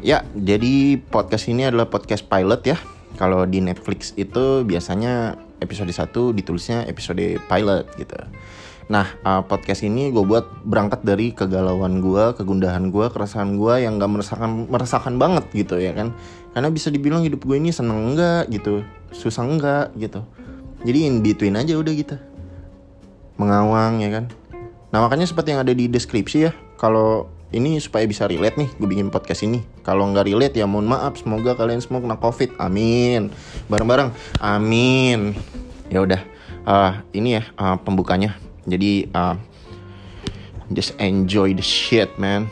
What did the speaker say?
Ya, jadi podcast ini adalah podcast pilot ya. Kalau di Netflix itu biasanya episode 1 ditulisnya episode pilot gitu. Nah, uh, podcast ini gue buat berangkat dari kegalauan gue, kegundahan gue, keresahan gue yang gak meresahkan, meresahkan banget gitu ya kan. Karena bisa dibilang hidup gue ini seneng enggak gitu, susah enggak gitu. Jadi in between aja udah gitu. Mengawang ya kan. Nah makanya seperti yang ada di deskripsi ya, kalau ini supaya bisa relate nih gue bikin podcast ini. Kalau nggak relate ya mohon maaf. Semoga kalian semua kena covid. Amin. Bareng-bareng. Amin. Ya udah. Uh, ini ya uh, pembukanya. Jadi uh, just enjoy the shit man